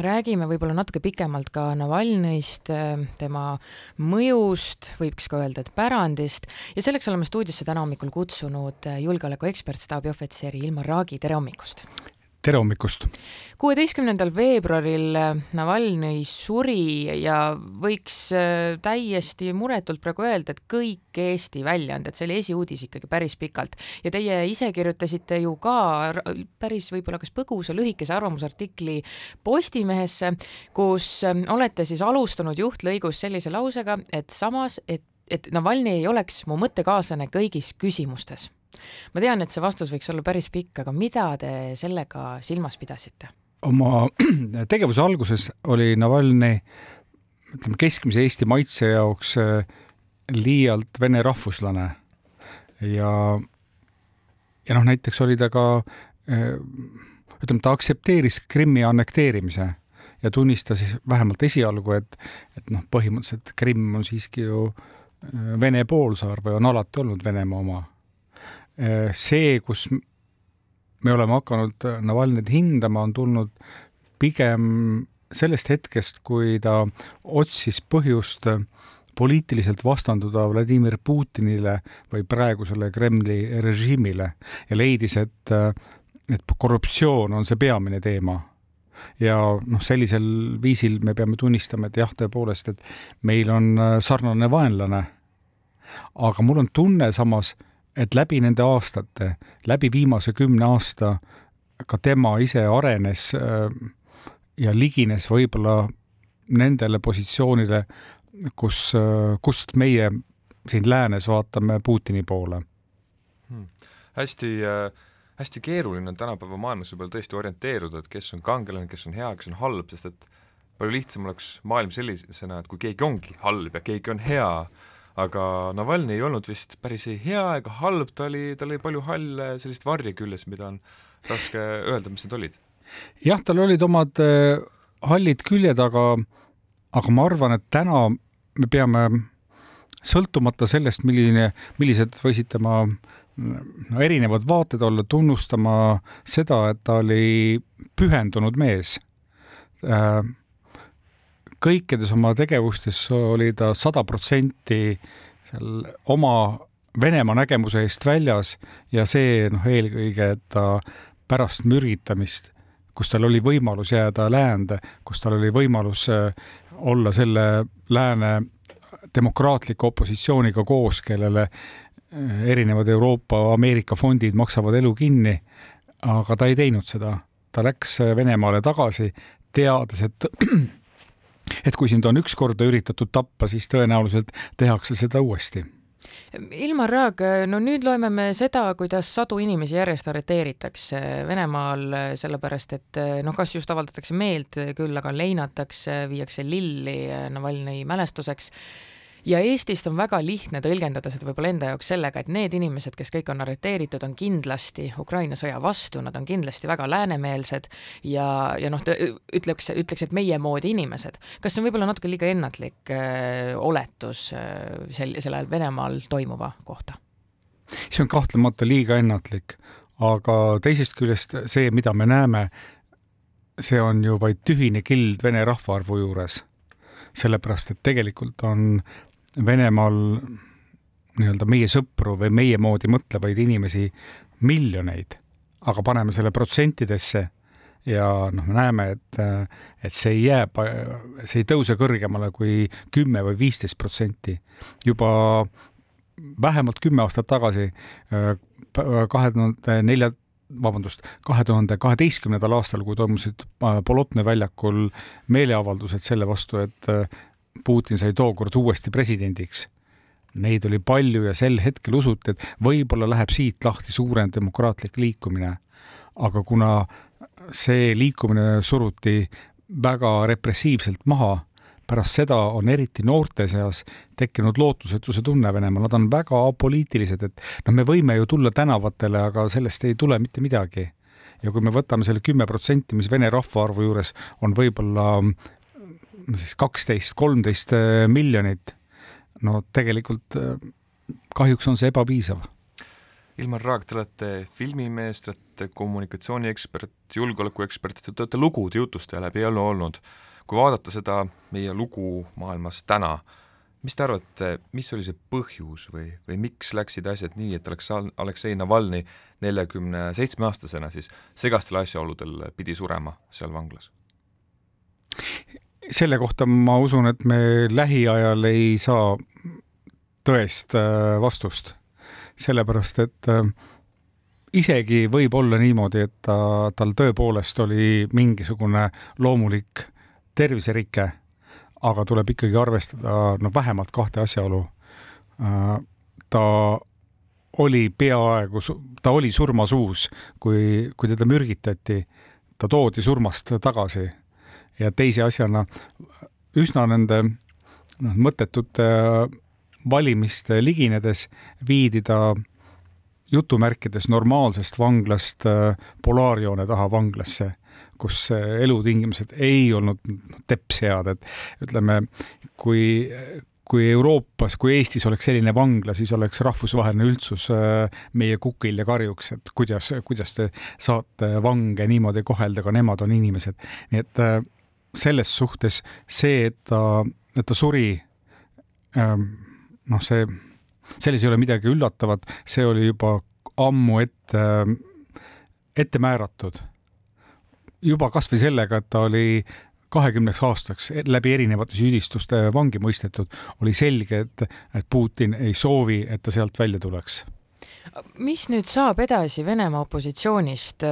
räägime võib-olla natuke pikemalt ka Navalnõist, tema mõjust, võiks ka öelda, et pärandist ja selleks oleme stuudiosse täna hommikul kutsunud julgeolekuekspert, staabiohvitseri Ilmar Raagi, tere hommikust! Tere hommikust! kuueteistkümnendal veebruaril äh, Navalnõi suri ja võiks äh, täiesti muretult praegu öelda, et kõik Eesti väljaanded, see oli esiuudis ikkagi päris pikalt ja teie ise kirjutasite ju ka päris võib-olla kas põgusa lühikese arvamusartikli Postimehesse, kus äh, olete siis alustanud juhtlõigus sellise lausega, et samas, et, et Navalnõi ei oleks mu mõttekaaslane kõigis küsimustes ma tean, et see vastus võiks olla päris pikk, aga mida te sellega silmas pidasite? oma tegevuse alguses oli Navalnõi ütleme, keskmise Eesti maitse jaoks äh, liialt vene rahvuslane ja, ja noh, näiteks oli ta ka äh, ütleme, ta aktsepteeris Krimmi annekteerimise ja tunnistas vähemalt esialgu, et, et noh, põhimõtteliselt Krimm on siiski ju äh, Vene poolsaar või on alati olnud Venemaa oma see, kus me oleme hakanud Navalnõid hindama, on tulnud pigem sellest hetkest, kui ta otsis põhjust poliitiliselt vastanduda Vladimir Putinile või praegusele Kremli režiimile ja leidis, et, et korruptsioon on see peamine teema. ja noh, sellisel viisil me peame tunnistama, et jah, tõepoolest, et meil on sarnane vaenlane. aga mul on tunne samas et läbi nende aastate, läbi viimase kümne aasta ka tema ise arenes äh, ja ligines võib-olla nendele positsioonile, kus, äh, kust meie siin läänes vaatame Putini poole. Hmm.. hästi äh, hästi keeruline on tänapäeva maailmas võib-olla tõesti orienteeruda, et kes on kangelane, kes on hea, kes on halb, sest et palju lihtsam oleks maailm sellisena, et kui keegi ongi halb ja keegi on hea, aga Navalnõi ei olnud vist päris ei hea ega halb, ta oli, tal oli palju halle sellist varje küljes, mida on raske öelda, mis need olid. jah, tal olid omad äh, hallid küljed, aga, aga ma arvan, et täna me peame sõltumata sellest, milline, millised võisid tema no erinevad vaated olla, tunnustama seda, et ta oli pühendunud mees äh, kõikides oma tegevustes oli ta sada protsenti seal oma Venemaa nägemuse eest väljas ja see noh, eelkõige, ta pärast mürgitamist, kus tal oli võimalus jääda läände, kus tal oli võimalus äh, olla selle lääne demokraatliku opositsiooniga koos, kellele äh, erinevad Euroopa, Ameerika fondid maksavad elu kinni, aga ta ei teinud seda. ta läks äh, Venemaale tagasi, teades, et et kui sind on üks korda üritatud tappa, siis tõenäoliselt tehakse seda uuesti. Ilmar Raag, no nüüd loeme me seda, kuidas sadu inimesi järjest arreteeritakse Venemaal, sellepärast et noh, kas just avaldatakse meelt, küll aga leinatakse, viiakse lilli Navalnõi mälestuseks ja Eestist on väga lihtne tõlgendada seda võib-olla enda jaoks sellega, et need inimesed, kes kõik on arreteeritud, on kindlasti Ukraina sõja vastu, nad on kindlasti väga läänemeelsed ja, ja noh, ütleks, ütleks, et meie moodi inimesed. kas see on võib-olla natuke liiga ennatlik äh, oletus äh, sel, sellel Venemaal toimuva kohta? see on kahtlemata liiga ennatlik, aga teisest küljest see, mida me näeme, see on ju vaid tühine kild vene rahvaarvu juures sellepärast et tegelikult on Venemaal nii-öelda meie sõpru või meie moodi mõtlevaid inimesi miljoneid, aga paneme selle protsentidesse ja noh, me näeme, et, et see ei jää, see ei tõuse kõrgemale kui kümme või viisteist protsenti. juba vähemalt kümme aastat tagasi, kahe tuhande nelja, vabandust, kahe tuhande kaheteistkümnendal aastal, kui toimusid Polotnõi väljakul meeleavaldused selle vastu, et Putin sai tookord uuesti presidendiks. Neid oli palju ja sel hetkel usuti, et võib-olla läheb siit lahti suurem demokraatlik liikumine. aga kuna see liikumine suruti väga repressiivselt maha, pärast seda on eriti noorte seas tekkinud lootusetuse tunne Venemaal, nad on väga apoliitilised, et noh, me võime ju tulla tänavatele, aga sellest ei tule mitte midagi. ja kui me võtame selle kümme protsenti, mis vene rahvaarvu juures on võib-olla siis kaksteist, kolmteist miljonit. no tegelikult kahjuks on see ebapiisav Ilmar Raag, te olete filmimees, te olete kommunikatsiooniekspert, julgeolekuekspert, te olete lugude jutustaja läbi elu olnud. kui vaadata seda meie lugu maailmas täna, mis te arvate, mis oli see põhjus või, või miks läksid asjad nii, et Aleksei, Aleksei Navalnõi neljakümne seitsme aastasena siis segastel asjaoludel pidi surema seal vanglas? Selle kohta ma usun, et me lähiajal ei saa tõest äh, vastust. Sellepärast et äh, isegi võib olla niimoodi, et ta, tal tõepoolest oli mingisugune loomulik terviserike, aga tuleb ikkagi arvestada noh, vähemalt kahte asjaolu. Äh, ta oli peaaegu, ta oli surmasuus, kui, kui teda mürgitati, ta toodi surmast tagasi ja teise asjana üsna nende noh, mõttetute valimiste liginedes viidi ta jutumärkides normaalsest vanglast äh, polaarjoone taha vanglasse, kus elutingimused ei olnud teps head, et ütleme, kui kui Euroopas, kui Eestis oleks selline vangla, siis oleks rahvusvaheline üldsus äh, meie kukil ja karjuks, et kuidas, kuidas te saate vange niimoodi kohelda, ka nemad on inimesed. nii et äh, selles suhtes see, et ta, et ta suri ähm, noh, see, selles ei ole midagi üllatavat, see oli juba ammu ette, ette määratud. juba kasvõi sellega, et ta oli kahekümneks aastaks läbi erinevate süüdistuste vangi mõistetud, oli selge, et, et Putin ei soovi, et ta sealt välja tuleks mis nüüd saab edasi Venemaa opositsioonist?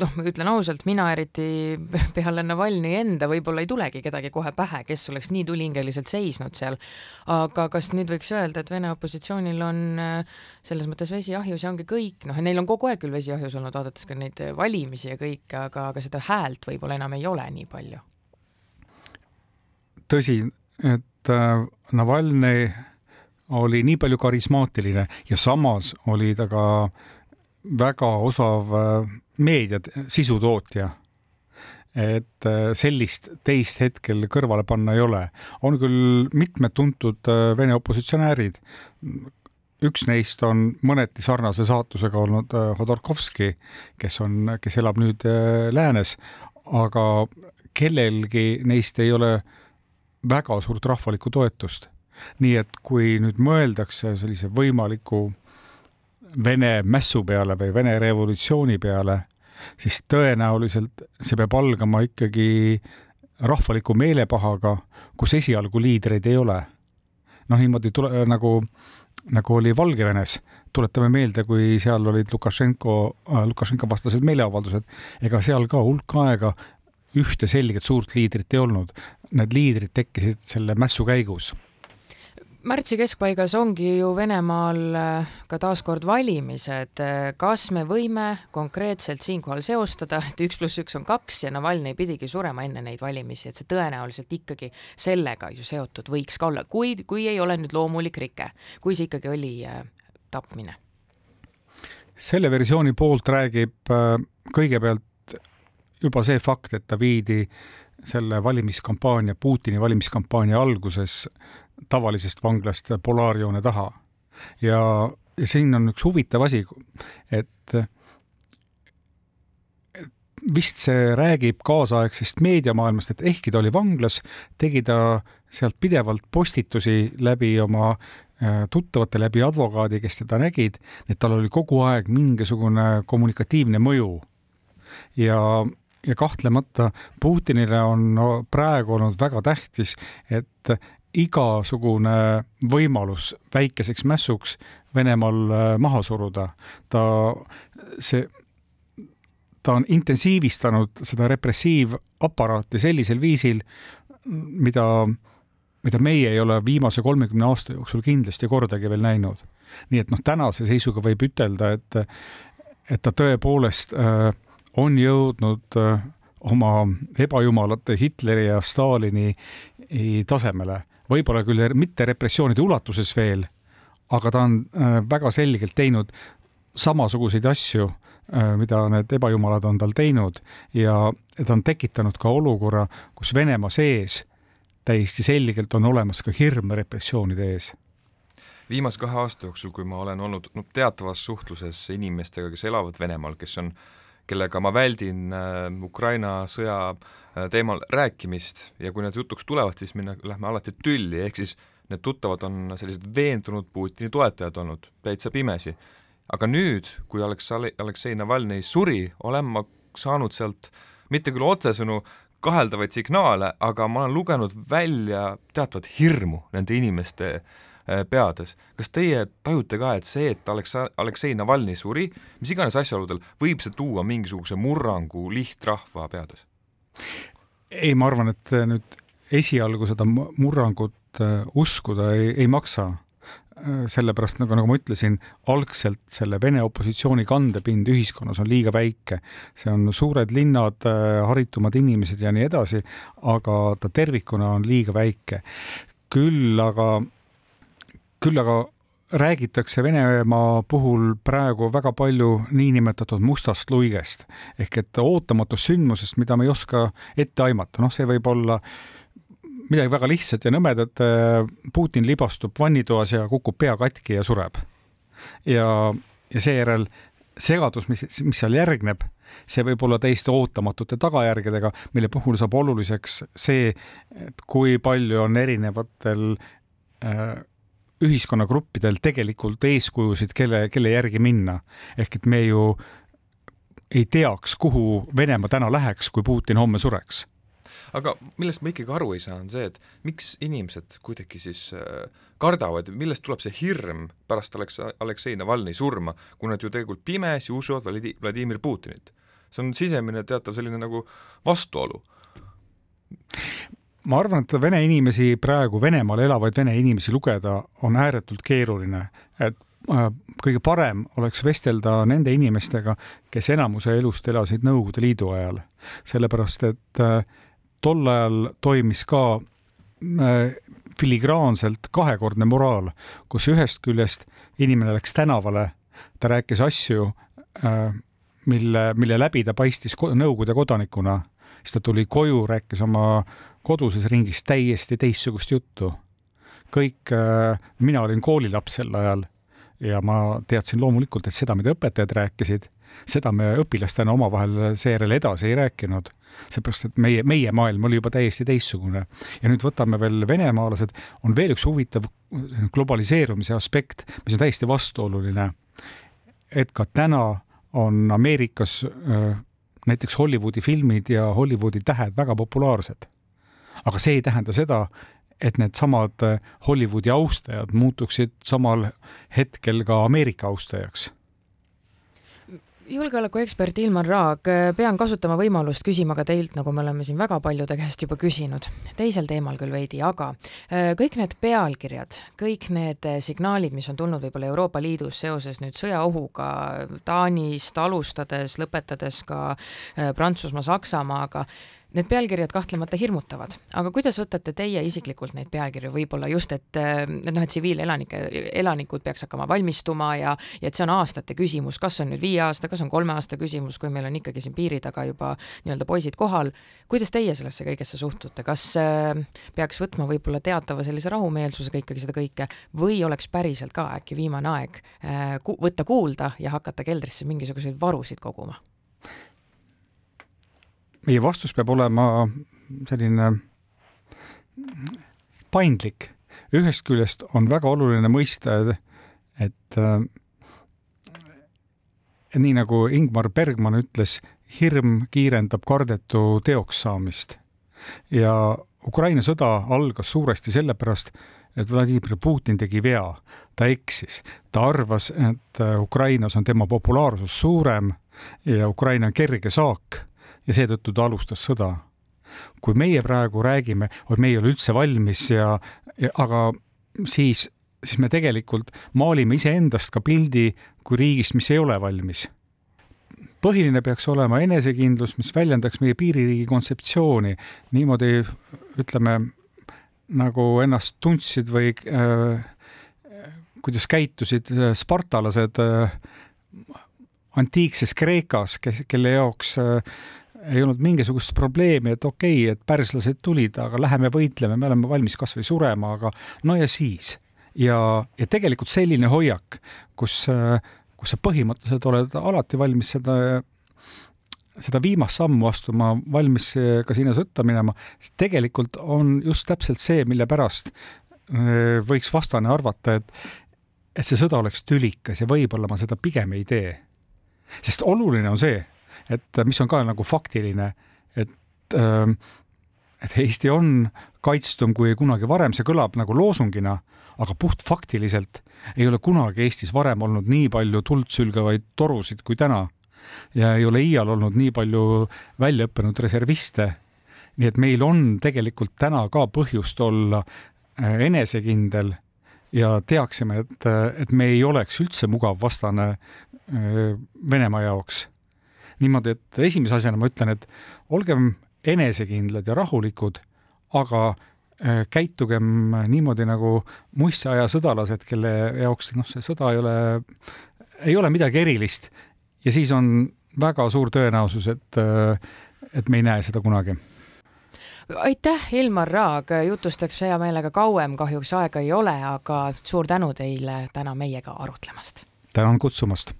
noh, ma ütlen ausalt, mina eriti peale Navalnõi enda võib-olla ei tulegi kedagi kohe pähe, kes oleks nii tulihingeliselt seisnud seal. aga kas nüüd võiks öelda, et Vene opositsioonil on selles mõttes vesi ahjus ja ongi kõik, noh, neil on kogu aeg küll vesi ahjus olnud, vaadates ka neid valimisi ja kõike, aga, aga seda häält võib-olla enam ei ole nii palju. tõsi, et äh, Navalnõi oli nii palju karismaatiline ja samas oli ta ka väga osav äh, meedia sisutootja. et äh, sellist teist hetkel kõrvale panna ei ole. on küll mitmed tuntud äh, Vene opositsionäärid, üks neist on mõneti sarnase saatusega olnud Hodorkovski, kes on, kes elab nüüd läänes, aga kellelgi neist ei ole väga suurt rahvalikku toetust nii et kui nüüd mõeldakse sellise võimaliku Vene mässu peale või Vene revolutsiooni peale, siis tõenäoliselt see peab algama ikkagi rahvaliku meelepahaga, kus esialgu liidreid ei ole. noh, niimoodi tule, nagu, nagu oli Valgevenes, tuletame meelde, kui seal olid Lukašenko, Lukašenko vastased meeleavaldused, ega seal ka hulk aega ühte selget suurt liidrit ei olnud. Need liidrid tekkisid selle mässu käigus märtsi keskpaigas ongi ju Venemaal äh, ka taaskord valimised. kas me võime konkreetselt siinkohal seostada, et üks pluss üks on kaks ja Navalnõi pidigi surema enne neid valimisi, et see tõenäoliselt ikkagi sellega ju seotud võiks ka olla, kui, kui ei ole nüüd loomulik rike, kui see ikkagi oli äh, tapmine? selle versiooni poolt räägib äh, kõigepealt juba see fakt, et ta viidi selle valimiskampaania, Putini valimiskampaania alguses tavalisest vanglast polaarjoone taha. ja, siin on üks huvitav asi, et vist see räägib kaasaegsest meediamaailmast, et ehkki ta oli vanglas, tegi ta sealt pidevalt postitusi läbi oma äh, tuttavate, läbi advokaadi, kes teda nägid, et tal oli kogu aeg mingisugune kommunikatiivne mõju. ja, ja kahtlemata Putinile on praegu olnud väga tähtis, et igasugune võimalus väikeseks mässuks Venemaal äh, maha suruda. ta, see, ta on intensiivistanud seda repressiivaparaati sellisel viisil, mida, mida meie ei ole viimase kolmekümne aasta jooksul kindlasti kordagi veel näinud. nii et noh, tänase seisuga võib ütelda, et, et ta tõepoolest äh, on jõudnud äh, oma ebajumalate Hitleri ja Stalini tasemele võib-olla küll mitte repressioonide ulatuses veel, aga ta on äh, väga selgelt teinud samasuguseid asju, äh, mida need ebajumalad on tal teinud ja ta on tekitanud ka olukorra, kus Venemaa sees täiesti selgelt on olemas ka hirm repressioonide ees. Viimase kahe aasta jooksul, kui ma olen olnud no, teatavas suhtluses inimestega, kes elavad Venemaal, kes on, kellega ma väldin äh, Ukraina sõja äh, teemal rääkimist ja kui need jutuks tulevad, siis me lähme alati tülli, ehk siis need tuttavad on sellised veendunud Putini toetajad olnud, täitsa pimesi. aga nüüd, kui Aleksei, Aleksei Navalnõi suri, olen ma saanud sealt mitte küll otsesõnu kaheldavaid signaale, aga ma olen lugenud välja teatavat hirmu nende inimeste äh, peades. kas teie tajute ka, et see, et Aleksa-, Aleksei Navalnõi suri, mis iganes asjaoludel, võib see tuua mingisuguse murrangu lihtrahva peades? ei, ma arvan, et nüüd esialgu seda murrangut äh, uskuda ei, ei maksa Äh, sellepärast nagu, nagu ma ütlesin, algselt selle Vene opositsiooni kandepind ühiskonnas on liiga väike. see on suured linnad, äh, haritumad inimesed ja nii edasi, aga ta tervikuna on liiga väike. küll aga, küll aga räägitakse Venemaa puhul praegu väga palju niinimetatud mustast luigest ehk et ootamatust sündmusest, mida me ei oska ette aimata, noh, see võib olla midagi väga lihtsat ja nõmedat. Äh, Putin libastub vannitoas ja kukub pea katki ja sureb. ja, ja seejärel segadus, mis, mis seal järgneb, see võib olla täiesti ootamatute tagajärgedega, mille puhul saab oluliseks see, et kui palju on erinevatel äh, ühiskonnagruppidel tegelikult eeskujusid, kelle, kelle järgi minna. ehk et me ju ei teaks, kuhu Venemaa täna läheks, kui Putin homme sureks aga millest ma ikkagi aru ei saa, on see, et miks inimesed kuidagi siis äh, kardavad, millest tuleb see hirm pärast Aleks-, Aleksei Navalnõi surma, kui nad ju tegelikult pimesi usuvad Vladi-, Vladimir Putinit. see on sisemine teatav selline nagu vastuolu ma arvan, et vene inimesi praegu, Venemaal elavaid vene inimesi lugeda on ääretult keeruline, et äh, kõige parem oleks vestelda nende inimestega, kes enamuse elust elasid Nõukogude Liidu ajal. sellepärast, et äh, tol ajal toimis ka äh, filigraanselt kahekordne moraal, kus ühest küljest inimene läks tänavale, ta rääkis asju, mille, mille läbi ta paistis Nõukogude kodanikuna, siis ta tuli koju, rääkis oma koduses ringis täiesti teistsugust juttu. kõik, äh, mina olin koolilaps sel ajal ja ma teadsin loomulikult, et seda, mida õpetajad rääkisid, seda me õpilastena omavahel seejärel edasi ei rääkinud seepärast, et meie, meie maailm oli juba täiesti teistsugune. ja nüüd võtame veel venemaalased, on veel üks huvitav globaliseerumise aspekt, mis on täiesti vastuoluline. et ka täna on Ameerikas näiteks Hollywoodi filmid ja Hollywoodi tähed väga populaarsed. aga see ei tähenda seda, et needsamad Hollywoodi austajad muutuksid samal hetkel ka Ameerika austajaks julgeolekuekspert Ilmar Raag, pean kasutama võimalust küsima ka teilt, nagu me oleme siin väga paljude käest juba küsinud, teisel teemal küll veidi, aga äh, kõik need pealkirjad, kõik need signaalid, mis on tulnud võib-olla Euroopa Liidus seoses nüüd sõjaohuga Taanist alustades, lõpetades ka äh, Prantsusmaa, Saksamaaga, Need pealkirjad kahtlemata hirmutavad, aga kuidas võtate teie isiklikult neid pealkirju, võib-olla just, et noh, et tsiviilelanike, elanikud peaks hakkama valmistuma ja, ja et see on aastate küsimus, kas on nüüd viie aasta, kas on kolme aasta küsimus, kui meil on ikkagi siin piiri taga juba nii-öelda poisid kohal. kuidas teie sellesse kõigesse suhtute, kas äh, peaks võtma võib-olla teatava sellise rahumeelsusega ikkagi seda kõike või oleks päriselt ka äkki viimane aeg äh, ku võtta kuulda ja hakata keldrisse mingisuguseid varusid koguma? Meie vastus peab olema selline paindlik. ühest küljest on väga oluline mõista, et äh, nii nagu Ingmar Bergman ütles, hirm kiirendab kardetu teoks saamist. ja Ukraina sõda algas suuresti sellepärast, et Vladimir Putin tegi vea, ta eksis, ta arvas, et Ukrainas on tema populaarsus suurem ja Ukraina on kerge saak ja seetõttu ta alustas sõda. kui meie praegu räägime, et me ei ole üldse valmis ja, ja aga siis, siis me tegelikult maalime iseendast ka pildi kui riigist, mis ei ole valmis põhiline peaks olema enesekindlus, mis väljendaks meie piiririigi kontseptsiooni niimoodi, ütleme, nagu ennast tundsid või äh, kuidas käitusid äh, spartalased äh, antiikses Kreekas, kes, kelle jaoks äh, ei olnud mingisugust probleemi, et okei okay,, et pärslased tulid, aga läheme võitleme, me oleme valmis kas või surema, aga no ja siis. ja, ja tegelikult selline hoiak, kus, kus sa põhimõtteliselt oled alati valmis seda, seda viimast sammu astuma, valmis ka sinna sõtta minema, tegelikult on just täpselt see, mille pärast äh, võiks vastane arvata, et, et see sõda oleks tülikas ja võib-olla ma seda pigem ei tee. sest oluline on see, et mis on ka nagu faktiline, et äh, et Eesti on kaitstum kui kunagi varem, see kõlab nagu loosungina, aga puhtfaktiliselt ei ole kunagi Eestis varem olnud nii palju tuld sülgavaid torusid kui täna. ja ei ole iial olnud nii palju väljaõppinud reserviste. nii et meil on tegelikult täna ka põhjust olla äh, enesekindel ja teaksime, et, et me ei oleks üldse mugav vastane äh, Venemaa jaoks. Niimoodi, et esimese asjana ma ütlen, et olgem enesekindlad ja rahulikud, aga äh, käitugem niimoodi nagu muistseaja sõdalased, kelle jaoks noh, see sõda ei ole, ei ole midagi erilist. ja siis on väga suur tõenäosus, et, äh, et me ei näe seda kunagi aitäh, Ilmar Raag, jutustaks hea meelega kauem, kahjuks aega ei ole, aga suur tänu teile täna meiega arutlemast. tänan kutsumast